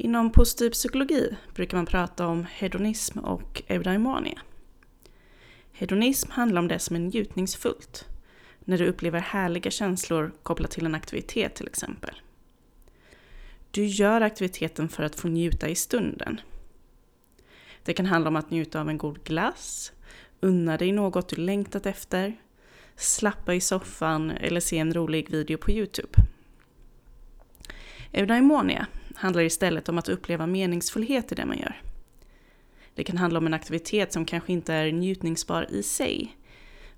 Inom positiv psykologi brukar man prata om hedonism och eudaimonia. Hedonism handlar om det som är njutningsfullt, när du upplever härliga känslor kopplat till en aktivitet till exempel. Du gör aktiviteten för att få njuta i stunden. Det kan handla om att njuta av en god glass, unna dig något du längtat efter, slappa i soffan eller se en rolig video på Youtube. Eudaimonia handlar istället om att uppleva meningsfullhet i det man gör. Det kan handla om en aktivitet som kanske inte är njutningsbar i sig,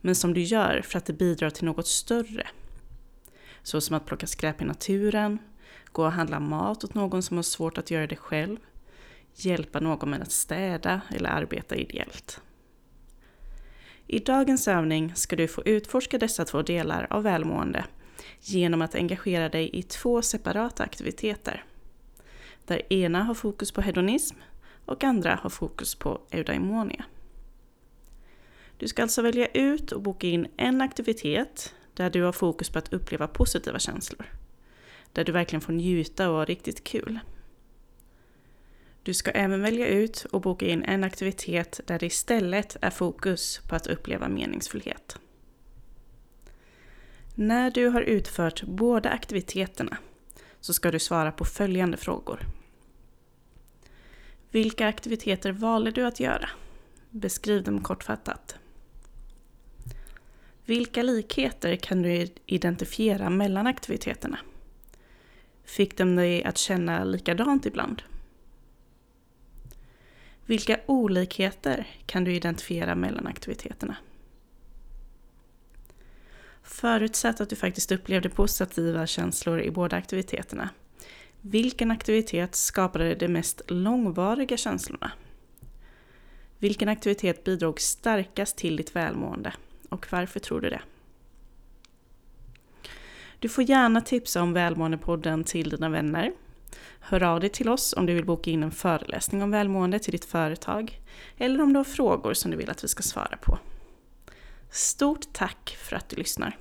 men som du gör för att det bidrar till något större. Så som att plocka skräp i naturen, gå och handla mat åt någon som har svårt att göra det själv, hjälpa någon med att städa eller arbeta ideellt. I dagens övning ska du få utforska dessa två delar av välmående genom att engagera dig i två separata aktiviteter. Där ena har fokus på hedonism och andra har fokus på eudaimonia. Du ska alltså välja ut och boka in en aktivitet där du har fokus på att uppleva positiva känslor. Där du verkligen får njuta och ha riktigt kul. Du ska även välja ut och boka in en aktivitet där det istället är fokus på att uppleva meningsfullhet. När du har utfört båda aktiviteterna så ska du svara på följande frågor. Vilka aktiviteter valde du att göra? Beskriv dem kortfattat. Vilka likheter kan du identifiera mellan aktiviteterna? Fick de dig att känna likadant ibland? Vilka olikheter kan du identifiera mellan aktiviteterna? Förutsatt att du faktiskt upplevde positiva känslor i båda aktiviteterna. Vilken aktivitet skapade de mest långvariga känslorna? Vilken aktivitet bidrog starkast till ditt välmående? Och varför tror du det? Du får gärna tipsa om Välmåendepodden till dina vänner. Hör av dig till oss om du vill boka in en föreläsning om välmående till ditt företag eller om du har frågor som du vill att vi ska svara på. Stort tack för att du lyssnar!